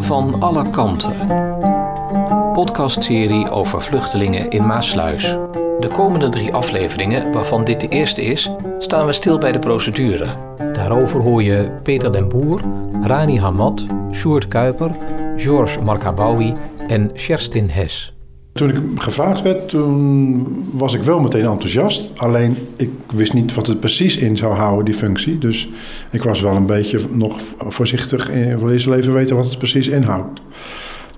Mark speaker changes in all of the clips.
Speaker 1: Van alle kanten. Podcastserie over vluchtelingen in Maasluis. De komende drie afleveringen, waarvan dit de eerste is, staan we stil bij de procedure. Daarover hoor je Peter den Boer, Rani Hamad, Sjoerd Kuiper, Georges Markabawi en Sherstin Hes.
Speaker 2: Toen ik gevraagd werd, toen was ik wel meteen enthousiast. Alleen ik wist niet wat het precies in zou houden, die functie. Dus ik was wel een beetje nog voorzichtig. Ik wil eerst even weten wat het precies inhoudt.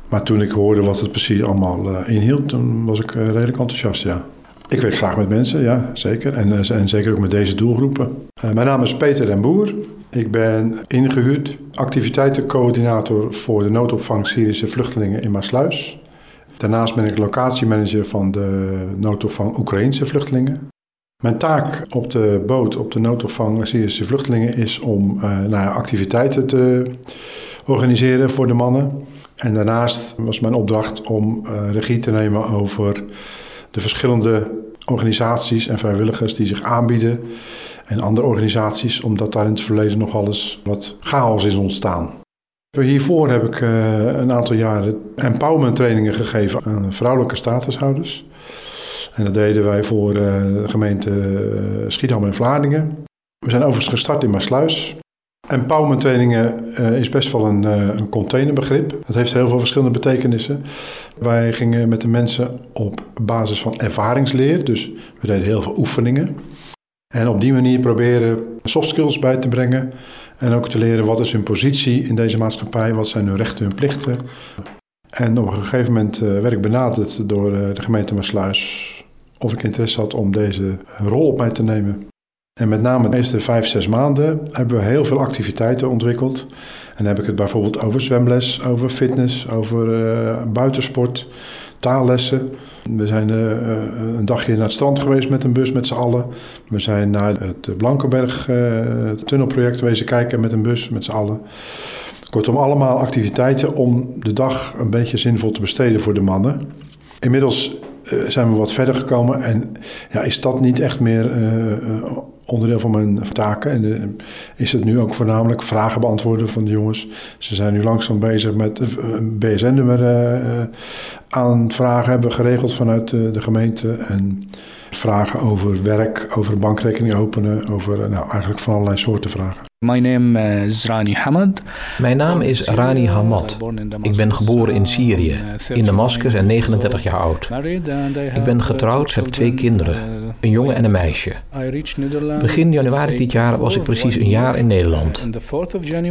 Speaker 2: Maar toen ik hoorde wat het precies allemaal uh, inhield, toen was ik uh, redelijk enthousiast, ja. Ik werk graag met mensen, ja, zeker. En, en zeker ook met deze doelgroepen. mijn naam is Peter den Boer. Ik ben ingehuurd activiteitencoördinator voor de noodopvang Syrische vluchtelingen in Maasluis. Daarnaast ben ik locatiemanager van de noodopvang Oekraïnse vluchtelingen. Mijn taak op de boot, op de noodopvang Syrische vluchtelingen, is om uh, nou activiteiten te organiseren voor de mannen. En daarnaast was mijn opdracht om uh, regie te nemen over de verschillende organisaties en vrijwilligers die zich aanbieden. En andere organisaties, omdat daar in het verleden nogal eens wat chaos is ontstaan. Hiervoor heb ik uh, een aantal jaren empowerment trainingen gegeven aan vrouwelijke statushouders. En dat deden wij voor uh, de gemeente Schiedam en Vlaardingen. We zijn overigens gestart in Maasluis. Empowerment trainingen is best wel een, containerbegrip. Dat heeft heel veel verschillende betekenissen. Wij gingen met de mensen op basis van ervaringsleer. Dus we deden heel veel oefeningen. En op die manier proberen soft skills bij te brengen. En ook te leren wat is hun positie in deze maatschappij, wat zijn hun rechten en plichten. En op een gegeven moment uh, werd ik benaderd door uh, de gemeente Maasluis of ik interesse had om deze rol op mij te nemen. En met name de eerste vijf, zes maanden hebben we heel veel activiteiten ontwikkeld. En dan heb ik het bijvoorbeeld over zwemles, over fitness, over buitensport, taallessen. We zijn uh, een dagje naar het strand geweest met een bus met z'n allen. We zijn naar het Blankenberg uh, tunnelproject wezen kijken met een bus met z'n allen. Kortom, allemaal activiteiten om de dag een beetje zinvol te besteden voor de mannen. Inmiddels zijn we wat verder gekomen en ja, is dat niet echt meer onderdeel van mijn taken. En uh, is het nu ook voornamelijk vragen beantwoorden van de jongens. Ze zijn nu langzaam bezig met een BSN-nummer uh, aanvragen hebben geregeld vanuit de, de gemeente. En vragen over werk, over bankrekening openen, over nou, eigenlijk van allerlei soorten vragen.
Speaker 3: My name is Rani Hamad.
Speaker 1: Mijn naam is Rani Hamad. Ik ben geboren in Syrië, in Damascus en 39 jaar oud. Ik ben getrouwd, heb twee kinderen, een jongen en een meisje. Begin januari dit jaar was ik precies een jaar in Nederland.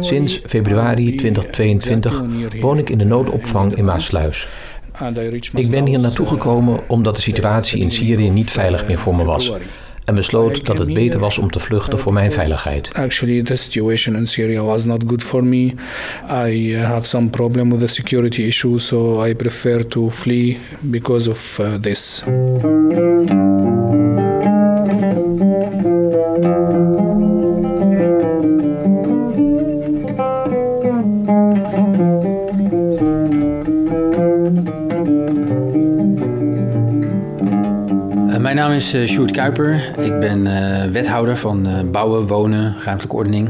Speaker 1: Sinds februari 2022 woon ik in de noodopvang in Maasluis. Ik ben hier naartoe gekomen omdat de situatie in Syrië niet veilig meer voor me was en besloot dat het beter was om te vluchten voor mijn veiligheid.
Speaker 3: Actually, the situation in Syria was not good for me. I have some problem with the security issue, so I prefer to flee because of uh, this.
Speaker 4: Naam is uh, Sjoerd Kuiper. Ik ben uh, wethouder van uh, bouwen, wonen, ruimtelijke ordening,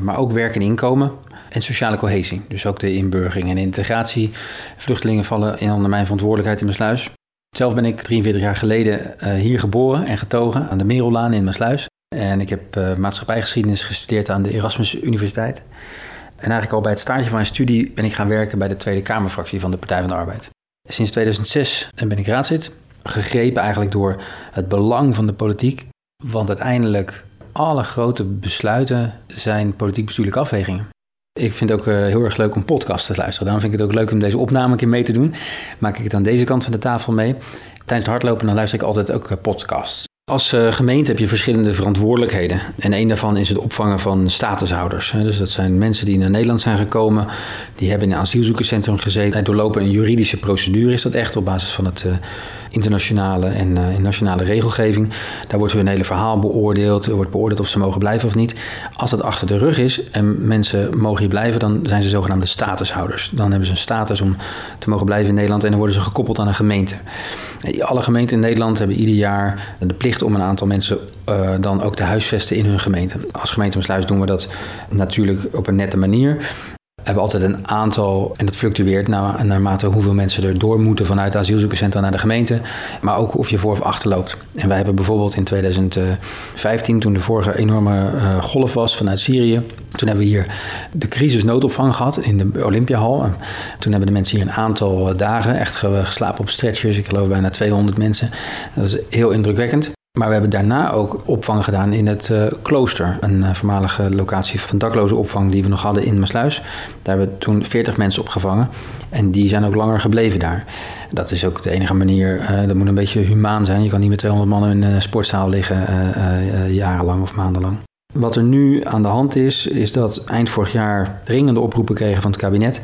Speaker 4: maar ook werk en inkomen en sociale cohesie. Dus ook de inburgering en integratie. Vluchtelingen vallen in onder mijn verantwoordelijkheid in Maasluis. Zelf ben ik 43 jaar geleden hier geboren en getogen aan de Merellaan in Maasluis. En ik heb maatschappijgeschiedenis gestudeerd aan de Erasmus Universiteit. En eigenlijk al bij het staartje van mijn studie ben ik gaan werken bij de Tweede Kamerfractie van de Partij van de Arbeid. Sinds 2006 ben ik raadslid gegrepen eigenlijk door het belang van de politiek. Want uiteindelijk, alle grote besluiten zijn politiek-bestuurlijke afwegingen. Ik vind het ook uh, heel erg leuk om podcasts te luisteren. Daarom vind ik het ook leuk om deze opname een keer mee te doen. Maak ik het aan deze kant van de tafel mee. Tijdens het hardlopen dan luister ik altijd ook uh, podcasts. Als uh, gemeente heb je verschillende verantwoordelijkheden. En een daarvan is het opvangen van statushouders. Dus dat zijn mensen die naar Nederland zijn gekomen. Die hebben in een asielzoekerscentrum gezeten. En doorlopen een juridische procedure. Is dat echt op basis van het internationale en uh, nationale regelgeving. Daar wordt hun hele verhaal beoordeeld. Er wordt beoordeeld of ze mogen blijven of niet. Als dat achter de rug is en mensen mogen hier blijven, dan zijn ze zogenaamde statushouders. Dan hebben ze een status om te mogen blijven in Nederland en dan worden ze gekoppeld aan een gemeente. Alle gemeenten in Nederland hebben ieder jaar de plicht om een aantal mensen uh, dan ook te huisvesten in hun gemeente. Als gemeente Maasluis doen we dat natuurlijk op een nette manier hebben altijd een aantal, en dat fluctueert naar, naarmate hoeveel mensen er door moeten vanuit de asielzoekerscentra naar de gemeente, maar ook of je voor of achter loopt. En wij hebben bijvoorbeeld in 2015, toen de vorige enorme uh, golf was vanuit Syrië, toen hebben we hier de crisisnoodopvang gehad in de Olympiahal. Toen hebben de mensen hier een aantal dagen echt geslapen op stretchers. Ik geloof bijna 200 mensen. Dat is heel indrukwekkend. Maar we hebben daarna ook opvang gedaan in het uh, klooster. Een uh, voormalige locatie van dakloze opvang die we nog hadden in Maasluis. Daar hebben we toen 40 mensen opgevangen. En die zijn ook langer gebleven daar. Dat is ook de enige manier. Uh, dat moet een beetje humaan zijn. Je kan niet met 200 man in een sportzaal liggen jarenlang of maandenlang. Wat er nu aan de hand is, is dat eind vorig jaar dringende oproepen kregen van het kabinet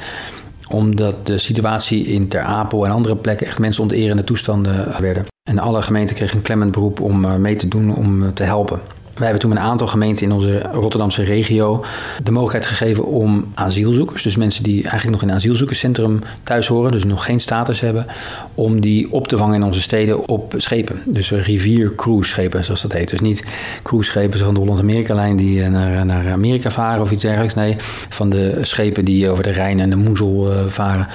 Speaker 4: omdat de situatie in Ter Apel en andere plekken echt mensen onterende toestanden werden. En alle gemeenten kregen een klemmend beroep om eh, mee te doen om eh, te helpen. Wij hebben toen een aantal gemeenten in onze Rotterdamse regio de mogelijkheid gegeven om asielzoekers, dus mensen die eigenlijk nog in een asielzoekerscentrum thuis horen, dus nog geen status hebben, om die op te vangen in onze steden op schepen. Dus rivier cruise schepen, zoals dat heet. Dus niet cruise schepen van de Holland-Amerika-lijn die eh, naar, naar Amerika varen of iets dergelijks. Nee, van de schepen die over de Rijn en de Moezel uh, varen.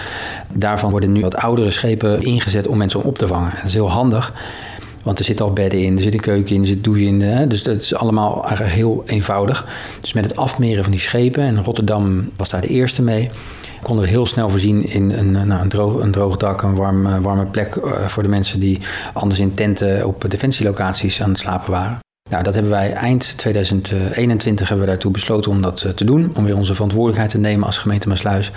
Speaker 4: Daarvan worden nu wat oudere schepen ingezet om mensen op te vangen. Dat is heel handig. Want er zitten al bedden in, er zit een keuken in, er zit douche in. Hè? Dus dat is allemaal eigenlijk heel eenvoudig. Dus met het afmeren van die schepen, en Rotterdam was daar de eerste mee, konden we heel snel voorzien in een, nou, een, droog, een droog dak, een warme, warme plek uh, voor de mensen die anders in tenten op defensielocaties aan het slapen waren. Nou, dat hebben wij eind 2021 hebben we daartoe besloten om dat uh, te doen. Om weer onze verantwoordelijkheid te nemen als gemeente Maasluis.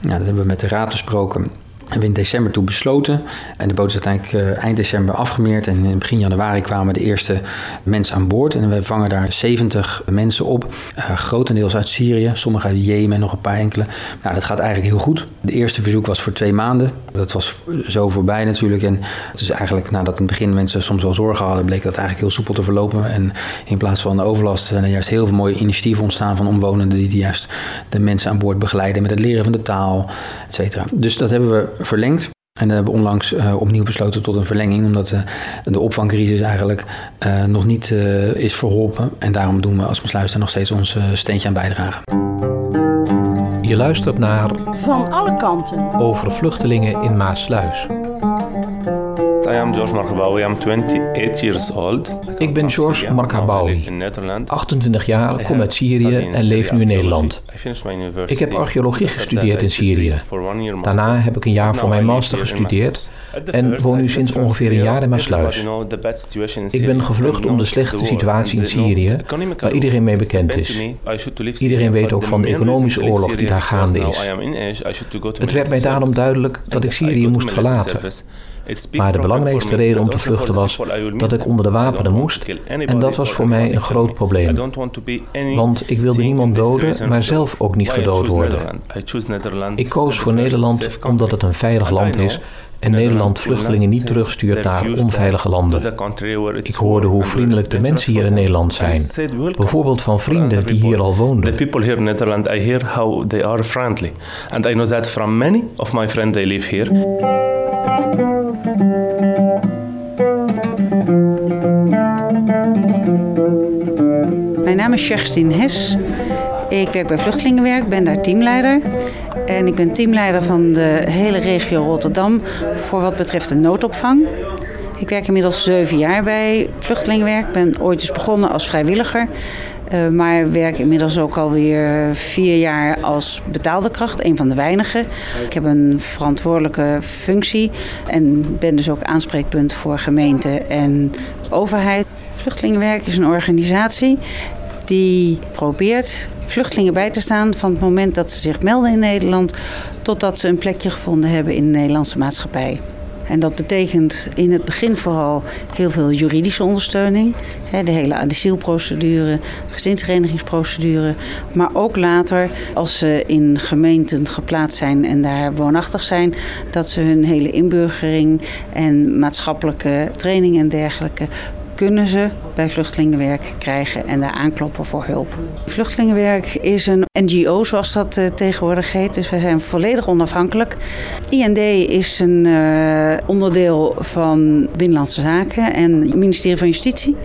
Speaker 4: Nou, dat hebben we met de raad besproken hebben we in december toen besloten. En de boot is uiteindelijk uh, eind december afgemeerd. En in begin januari kwamen de eerste mensen aan boord. En we vangen daar 70 mensen op. Uh, grotendeels uit Syrië, sommige uit Jemen, nog een paar enkele. Nou, dat gaat eigenlijk heel goed. De eerste verzoek was voor twee maanden. Dat was zo voorbij natuurlijk. En het is eigenlijk nadat in het begin mensen soms wel zorgen hadden, bleek dat eigenlijk heel soepel te verlopen. En in plaats van de overlast zijn er juist heel veel mooie initiatieven ontstaan van omwonenden die juist de mensen aan boord begeleiden met het leren van de taal, et cetera. Dus dat hebben we verlengd. En we hebben onlangs uh, opnieuw besloten tot een verlenging, omdat uh, de opvangcrisis eigenlijk uh, nog niet is verholpen. En daarom doen we als besluiter nog steeds ons steentje aan bijdragen.
Speaker 1: Je luistert naar
Speaker 5: Van alle kanten
Speaker 1: over vluchtelingen in Maasluis.
Speaker 6: I am George Markabawi. I'm 28 years old.
Speaker 1: Ik ben George Markabawi, 28 jaar, kom uit Syrië en leef nu in Nederland. Ik heb archeologie gestudeerd in Syrië. Daarna heb ik een jaar voor mijn master gestudeerd en woon nu sinds ongeveer een jaar in Maasluis. Ik ben gevlucht om de slechte situatie in Syrië, waar iedereen mee bekend is. Iedereen weet ook van de economische oorlog die daar gaande is. Het werd mij daarom duidelijk dat ik Syrië moest verlaten. Maar de belangrijkste reden om te vluchten was dat ik onder de wapenen moest. en dat was voor mij een groot probleem. Want ik wilde niemand doden, maar zelf ook niet gedood worden. Ik koos voor Nederland omdat het een veilig land is en Nederland vluchtelingen niet terugstuurt naar onveilige landen. Ik hoorde hoe vriendelijk de mensen hier in Nederland zijn. Bijvoorbeeld van vrienden die hier al woonden.
Speaker 6: The people here in Netherlands, I hear how they are friendly. And I know that from many of my friends they live here.
Speaker 5: Mijn naam is Kerstin Hes. Ik werk bij Vluchtelingenwerk, ben daar teamleider. En ik ben teamleider van de hele regio Rotterdam voor wat betreft de noodopvang. Ik werk inmiddels zeven jaar bij Vluchtelingenwerk. ben ooit eens begonnen als vrijwilliger. Uh, maar werk inmiddels ook alweer vier jaar als betaalde kracht, een van de weinigen. Ik heb een verantwoordelijke functie en ben dus ook aanspreekpunt voor gemeente en overheid. Vluchtelingenwerk is een organisatie die probeert vluchtelingen bij te staan van het moment dat ze zich melden in Nederland totdat ze een plekje gevonden hebben in de Nederlandse maatschappij. En dat betekent in het begin vooral heel veel juridische ondersteuning. De hele asielprocedure, gezinsverenigingsprocedure. Maar ook later, als ze in gemeenten geplaatst zijn en daar woonachtig zijn, dat ze hun hele inburgering en maatschappelijke training en dergelijke kunnen ze bij vluchtelingenwerk krijgen en daar aankloppen voor hulp. Vluchtelingenwerk is een NGO, zoals dat uh, tegenwoordig heet. Dus wij zijn volledig onafhankelijk. IND is een uh, onderdeel van Binnenlandse Zaken en het ministerie van Justitie.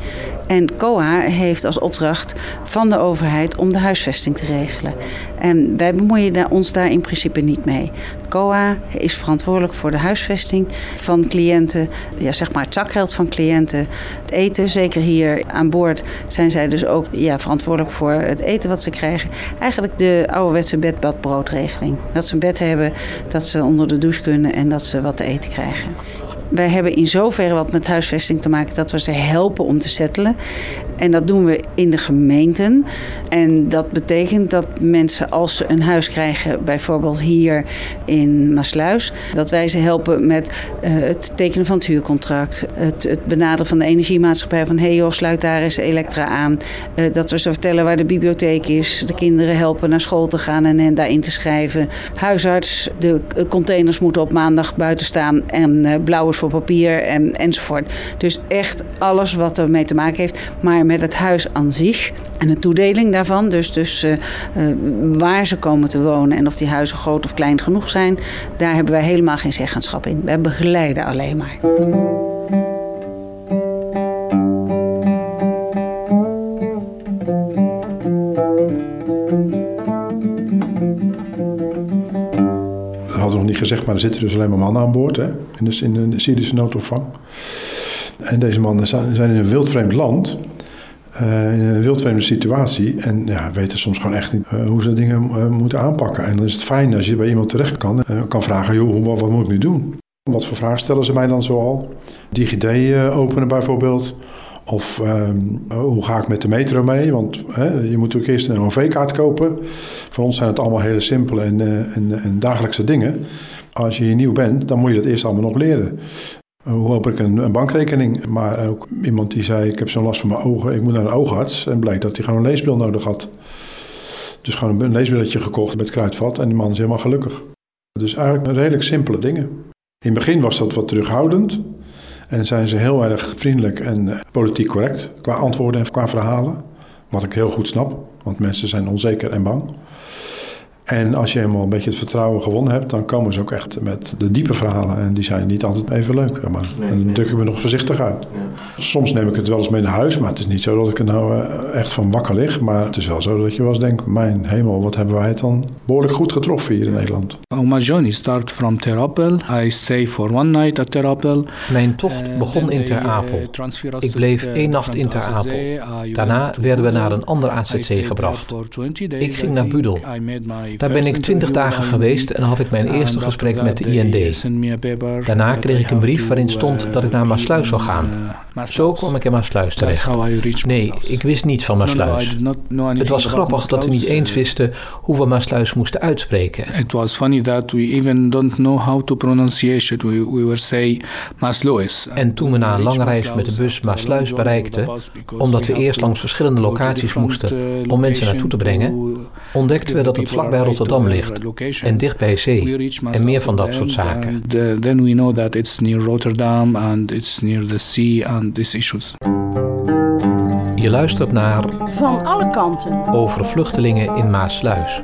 Speaker 5: En COA heeft als opdracht van de overheid om de huisvesting te regelen. En wij bemoeien ons daar in principe niet mee. COA is verantwoordelijk voor de huisvesting van cliënten, ja, zeg maar het zakgeld van cliënten, het eten. Zeker hier aan boord zijn zij dus ook ja, verantwoordelijk voor het eten wat ze krijgen. Eigenlijk de ouderwetse bed-bad-broodregeling. Dat ze een bed hebben, dat ze onder de douche kunnen en dat ze wat te eten krijgen. Wij hebben in zoverre wat met huisvesting te maken dat we ze helpen om te settelen. En dat doen we in de gemeenten. En dat betekent dat mensen, als ze een huis krijgen, bijvoorbeeld hier in Maasluis, dat wij ze helpen met uh, het tekenen van het huurcontract, het, het, benaderen van de energiemaatschappij van hey joh, sluit daar eens Elektra aan. Uh, dat we ze vertellen waar de bibliotheek is, de kinderen helpen naar school te gaan en hen daarin te schrijven. Huisarts, de containers moeten op maandag buiten staan en uh, blauwers voor papier en, enzovoort. Dus echt alles wat ermee te maken heeft. Maar met het huis aan zich en de toedeling daarvan. Dus, dus uh, uh, waar ze komen te wonen en of die huizen groot of klein genoeg zijn, daar hebben wij helemaal geen zeggenschap in. Wij begeleiden alleen maar.
Speaker 2: We nog niet gezegd, maar er zitten dus alleen maar mannen aan boord hè, in, de, in de Syrische noodopvang. En deze mannen zijn in een wildvreemd land. Uh, in een wildvreemde situatie. En ja, weten soms gewoon echt niet uh, hoe ze dingen uh, moeten aanpakken. En dan is het fijn als je bij iemand terecht kan. en kan vragen, joh, wat, wat, moet ik nu doen? Wat voor vragen stellen ze mij dan zoal? DigiD openen bijvoorbeeld. Of ehm, hoe ga ik met de metro mee? Want je moet ook eerst een OV-kaart kopen. Voor ons zijn het allemaal hele simpele en, en, en dagelijkse dingen. Als je hier nieuw bent, dan moet je dat eerst allemaal nog leren. Hoe open ik een, bankrekening? Maar ook iemand die zei: Ik heb zo'n last van mijn ogen, ik moet naar een oogarts. En blijkt dat hij gewoon een leesbril nodig had. Dus gewoon een leesbrilletje gekocht met kruidvat en die man is helemaal gelukkig. Dus eigenlijk redelijk simpele dingen. In het begin was dat wat terughoudend. En zijn ze heel erg vriendelijk en politiek correct qua antwoorden en qua verhalen. Wat ik heel goed snap, want mensen zijn onzeker en bang. En als je eenmaal een beetje het vertrouwen gewonnen hebt, dan komen ze ook echt met de diepe verhalen. En die zijn niet altijd even leuk. Zeg maar. Nee, en dan druk ik me nog voorzichtig uit. Ja. Soms neem ik het wel eens mee naar huis, maar het is niet zo dat ik er nou echt van wakker lig. Maar het is wel zo dat je wel eens denkt: mijn hemel, wat hebben wij het dan behoorlijk goed getroffen hier in Nederland.
Speaker 3: my journey start from Ter Apel. I stay for one night at Ter Apel.
Speaker 1: Mijn tocht begon in Ter Apel. Ik bleef één nacht in Ter Apel. Daarna werden we naar een ander AZC gebracht. Ik ging naar Budel. Daar ben ik twintig dagen geweest en had ik mijn eerste gesprek met de IND. Daarna kreeg ik een brief waarin stond dat ik naar Maasluis zou gaan. Zo kwam ik in Maasluis terecht. Nee, ik wist niets van Maasluis. Het was grappig dat we niet eens wisten hoe we Maasluis moesten uitspreken.
Speaker 3: It was funny that we even don't know how to it. We, we were say Maasluis.
Speaker 1: En toen we na een lange reis met de bus Maasluis bereikten, omdat we eerst langs verschillende locaties moesten om mensen naartoe te brengen, ontdekten we dat het vlakbij Rotterdam ligt en dicht bij zee en meer van dat soort zaken.
Speaker 3: Then we know that it's near Rotterdam and it's near the sea and these issues.
Speaker 1: Je luistert naar
Speaker 5: Van alle kanten
Speaker 1: over vluchtelingen in Maasluis.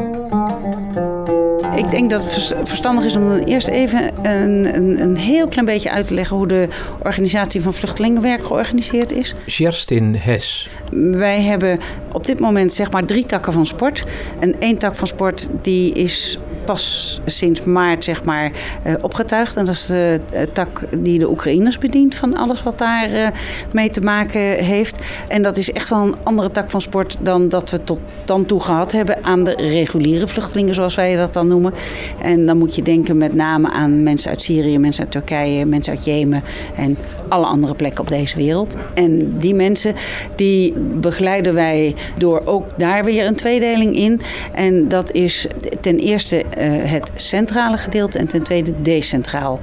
Speaker 5: Ik denk dat het verstandig is om eerst even een, een, een, heel klein beetje uit te leggen hoe de organisatie van vluchtelingenwerk georganiseerd is.
Speaker 1: Gerstin Hes.
Speaker 5: Wij hebben op dit moment zeg maar drie takken van sport. En één tak van sport die is pas sinds maart zeg maar, uh, opgetuigd. En dat is de uh, tak die de Oekraïners bedient van alles wat daar uh, mee te maken heeft. En dat is echt wel een andere tak van sport dan dat we tot dan toe gehad hebben aan de reguliere vluchtelingen, zoals wij dat dan noemen. En dan moet je denken met name aan mensen uit Syrië, mensen uit Turkije, mensen uit Jemen en alle andere plekken op deze wereld. En die mensen die begeleiden wij door ook daar weer een tweedeling in. En dat is ten eerste het centrale gedeelte en ten tweede decentraal.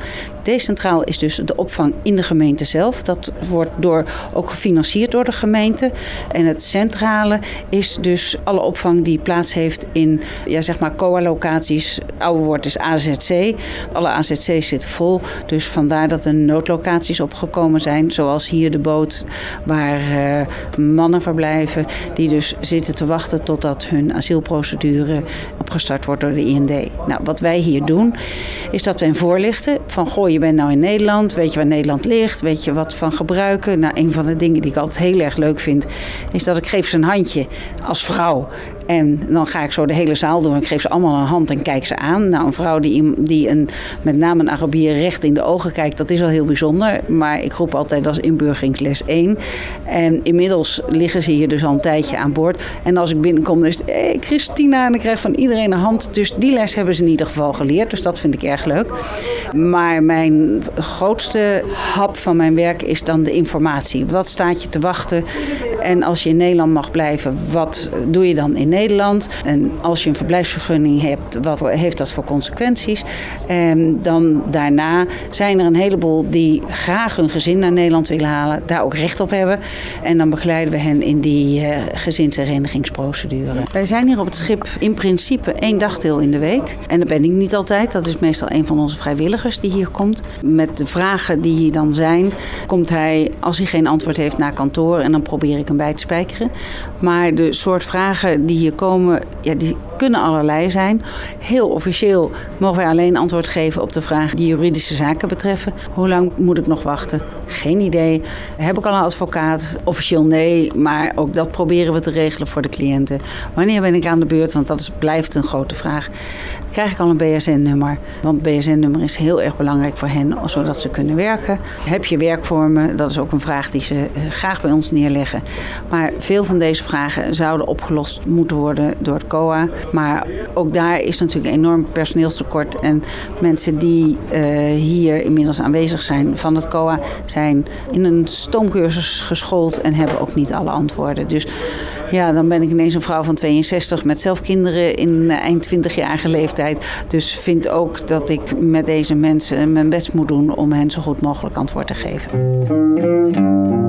Speaker 5: Decentraal is dus de opvang in de gemeente zelf. Dat wordt door, ook gefinancierd door de gemeente. En het centrale is dus alle opvang die plaats heeft in ja, zeg maar COA-locaties. Oude woord is AZC. Alle AZC's zitten vol. Dus vandaar dat er noodlocaties opgekomen zijn. Zoals hier de boot waar uh, mannen verblijven. Die dus zitten te wachten totdat hun asielprocedure opgestart wordt door de IND. Nou, wat wij hier doen is dat we hen voorlichten van goh, je bent nou in Nederland, weet je waar Nederland ligt, weet je wat van gebruiken. Nou, een van de dingen die ik altijd heel erg leuk vind is dat ik geef ze een handje als vrouw en dan ga ik zo de hele zaal doen. Ik geef ze allemaal een hand en kijk ze aan. Nou, een vrouw die, die een, met name een Arabier recht in de ogen kijkt, dat is al heel bijzonder. Maar ik roep altijd als inburgeringsles 1. En inmiddels liggen ze hier dus al een tijdje aan boord. En als ik binnenkom, dan is het, Christina, en ik krijg van iedereen een hand. Dus die les hebben ze in ieder geval geleerd. Dus dat vind ik erg leuk. Maar mijn grootste hap van mijn werk is dan de informatie. Wat staat je te wachten? En als je in Nederland mag blijven, wat doe je dan in Nederland? Nederland. En als je een verblijfsvergunning hebt, wat heeft dat voor consequenties? En dan daarna zijn er een heleboel die graag hun gezin naar Nederland willen halen, daar ook recht op hebben. En dan begeleiden we hen in die uh, gezinsherenigingsprocedure. Wij zijn hier op het schip in principe één dagdeel in de week. En dat ben ik niet altijd. Dat is meestal een van onze vrijwilligers die hier komt. Met de vragen die hier dan zijn, komt hij, als hij geen antwoord heeft, naar kantoor. En dan probeer ik hem bij te spijkeren. Maar de soort vragen die hier komen, ja, die kunnen allerlei zijn. Heel officieel mogen wij alleen antwoord geven op de vragen die juridische zaken betreffen. Hoe lang moet ik nog wachten? Geen idee. Heb ik al een advocaat? Officieel nee, maar ook dat proberen we te regelen voor de cliënten. Wanneer ben ik aan de beurt? Want dat blijft een grote vraag. Krijg ik al een BSN-nummer? Want BSN-nummer is heel erg belangrijk voor hen, zodat ze kunnen werken. Heb je werkvormen? Dat is ook een vraag die ze eh, graag bij ons neerleggen. Maar veel van deze vragen zouden opgelost moeten worden door het COA. Maar ook daar is natuurlijk een enorm personeelstekort. En mensen die uh, hier inmiddels aanwezig zijn van het COA zijn in een stoomcursus geschoold en hebben ook niet alle antwoorden. Dus ja, dan ben ik ineens een vrouw van 62 met zelf kinderen in eind 20-jarige leeftijd. Dus vind ook dat ik met deze mensen mijn best moet doen om hen zo goed mogelijk antwoord te geven.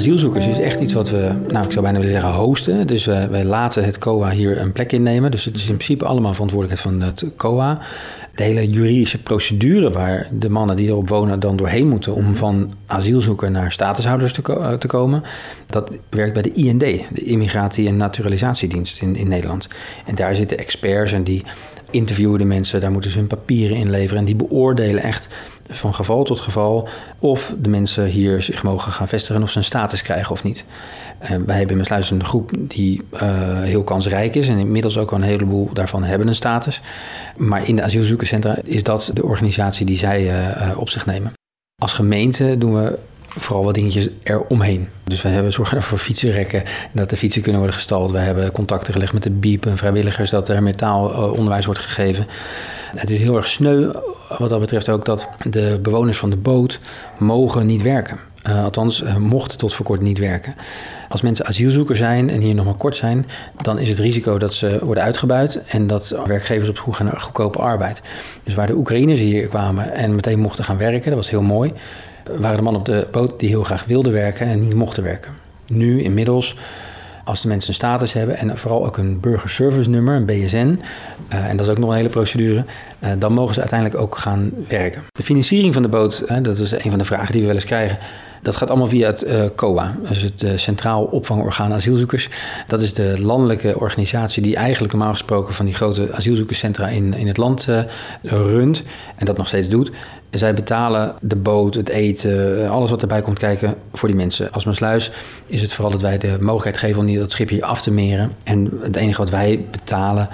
Speaker 4: Asielzoekers is echt iets wat we, nou ik zou bijna willen zeggen, hosten. Dus wij laten het COA hier een plek innemen. Dus het is in principe allemaal verantwoordelijkheid van het COA. De hele juridische procedure waar de mannen die erop wonen dan doorheen moeten om van asielzoeker naar statushouders te, eh, te komen, dat werkt bij de IND, de Immigratie- en Naturalisatiedienst in, in Nederland. En daar zitten experts en die interviewen de mensen, daar moeten ze hun papieren inleveren en die beoordelen echt van geval tot geval of de mensen hier zich mogen gaan vestigen of ze een status krijgen of niet. Uh, wij hebben in Sluis een groep die uh, heel kansrijk is en inmiddels ook al een heleboel daarvan hebben een status. Maar in de asielzoekerscentra is dat de organisatie die zij uh, op zich nemen. Als gemeente doen we vooral wat dingetjes eromheen. Dus we hebben zorgen voor fietsenrekken, dat de fietsen kunnen worden gestald. We hebben contacten gelegd met de BIEB en vrijwilligers, dat er metaalonderwijs wordt gegeven. Het is heel erg sneu wat dat betreft ook dat de bewoners van de boot mogen niet werken. Uh, althans, uh, mochten tot voor kort niet werken. Als mensen asielzoeker zijn en hier nog maar kort zijn, dan is het risico dat ze worden uitgebuit en dat werkgevers op zoek gaan naar goedkope arbeid. Dus waar de Oekraïners hier kwamen en meteen mochten gaan werken, dat was heel mooi, waren de mannen op de boot die heel graag wilden werken en niet mochten werken. Nu inmiddels als de mensen een status hebben en vooral ook een burgerservice nummer, een BSN, uh, en dat is ook nog een hele procedure, uh, dan mogen ze uiteindelijk ook gaan werken. De financiering van de boot, dat is een van de vragen die we wel eens krijgen. Dat gaat allemaal via het uh, COA, dus het Centraal Opvangorgaan Asielzoekers. Dat is de landelijke organisatie die eigenlijk normaal gesproken van die grote asielzoekerscentra in, in het land runt en dat nog steeds doet. Zij betalen de boot, het eten, alles wat erbij komt kijken voor die mensen. Als sluis is het vooral dat wij de mogelijkheid geven om niet dat schipje af te meren. En het enige wat wij betalen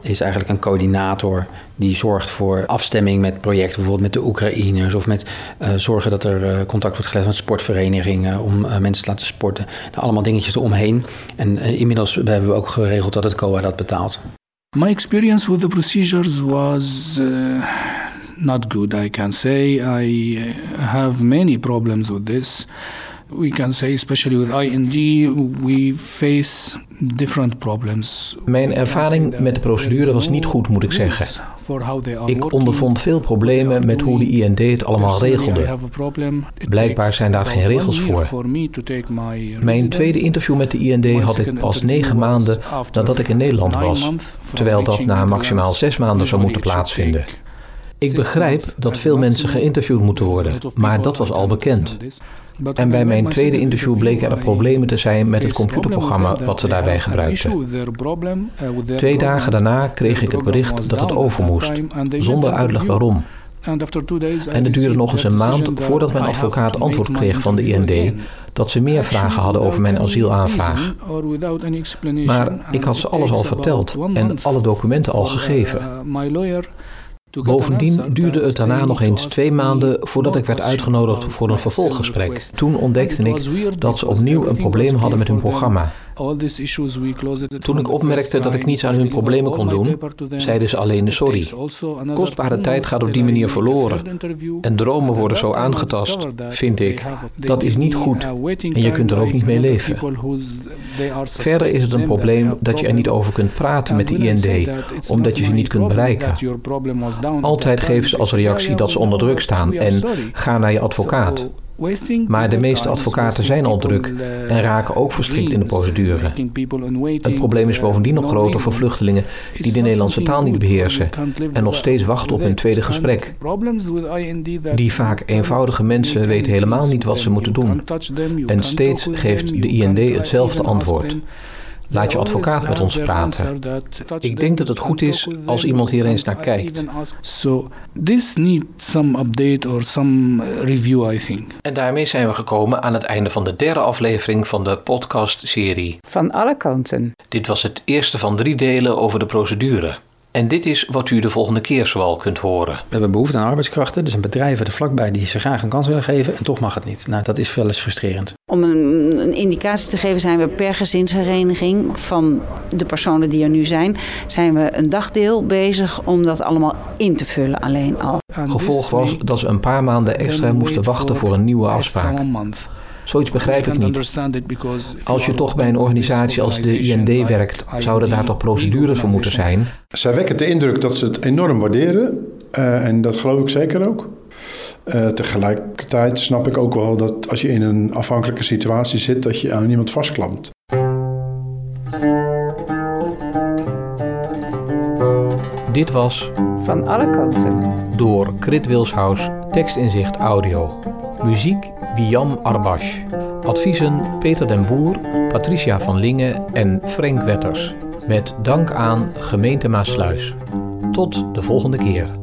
Speaker 4: is eigenlijk een coördinator die zorgt voor afstemming met projecten, bijvoorbeeld met de Oekraïners of met uh, zorgen dat er uh, contact wordt gelegd met sportverenigingen om mensen te laten sporten. Nou, allemaal dingetjes eromheen. En inmiddels hebben we ook geregeld dat het COA dat betaalt.
Speaker 3: My experience with the procedures was not good, I can say. I have many problems with this. We can say, especially with IND, we face different problems.
Speaker 1: Mijn ervaring met de procedure was niet goed, moet ik zeggen. Ik ondervond veel problemen met hoe de IND het allemaal regelde. Blijkbaar zijn daar geen regels voor. Mijn tweede interview met de IND had ik pas negen maanden nadat ik in Nederland was, terwijl dat na maximaal zes maanden zou moeten plaatsvinden. Ik begrijp dat veel mensen geïnterviewd moeten worden, maar dat was al bekend. En bij mijn tweede interview bleken er problemen te zijn met het computerprogramma wat ze daarbij gebruikten. Twee dagen daarna kreeg ik het bericht dat het over moest, zonder uitleg waarom. En het duurde nog eens een maand voordat mijn advocaat antwoord kreeg van de IND dat ze meer vragen hadden over mijn asielaanvraag. Maar ik had ze alles al verteld en alle documenten al gegeven. Bovendien duurde het daarna nog eens twee maanden voordat ik werd uitgenodigd voor een vervolggesprek. Toen ontdekte ik dat ze opnieuw een probleem hadden met hun programma. Toen ik opmerkte dat ik niets aan hun problemen kon doen, zeiden ze alleen sorry. Kostbare tijd gaat op die manier verloren. En dromen worden zo aangetast, vind ik. Dat is niet goed en je kunt er ook niet mee leven. Verder is het een probleem dat je er niet over kunt praten met de IND, omdat je ze niet kunt bereiken. Altijd geven ze als reactie dat ze onder druk staan en ga naar je advocaat. Maar de meeste advocaten zijn al druk en raken ook verstrikt in de procedure. Het probleem is bovendien nog groter voor vluchtelingen die de Nederlandse taal niet beheersen en nog steeds wachten op hun tweede gesprek. Die vaak eenvoudige mensen weten helemaal niet wat ze moeten doen. En steeds geeft de IND hetzelfde antwoord. Laat je advocaat met ons praten. Ik denk dat het goed is als iemand hier eens naar kijkt.
Speaker 3: So this needs some update or some review, I think.
Speaker 1: En daarmee zijn we gekomen aan het einde van de derde aflevering van de podcast-serie.
Speaker 5: Van alle kanten.
Speaker 1: Dit was het eerste van drie delen over de procedure. En dit is wat u de volgende keer zoal kunt horen. We
Speaker 4: hebben behoefte aan arbeidskrachten, dus een bedrijven er vlakbij die ze graag een kans willen geven en toch mag het niet. Nou, dat is wel eens frustrerend.
Speaker 5: Om een, een indicatie te geven zijn we per gezinshereniging van de personen die er nu zijn, zijn we een dagdeel bezig om dat allemaal in te vullen alleen al.
Speaker 1: Gevolg was dat ze een paar maanden extra moesten wachten voor een nieuwe afspraak. Zoiets begrijp ik niet. Als je toch bij een organisatie als de IND werkt, zouden daar toch procedures voor moeten zijn?
Speaker 2: Zij wekken de indruk dat ze het enorm waarderen. Uh, en dat geloof ik zeker ook. Uh, tegelijkertijd snap ik ook wel dat als je in een afhankelijke situatie zit, dat je aan iemand vastklampt.
Speaker 1: Dit was
Speaker 5: Van alle kanten
Speaker 1: door Krit Wilshuis, tekstinzicht audio. Muziek Wiam Arbash. Adviezen Peter den Boer, Patricia van Lingen en Frank Wetters. Met dank aan gemeente Maasluis. Tot de volgende keer.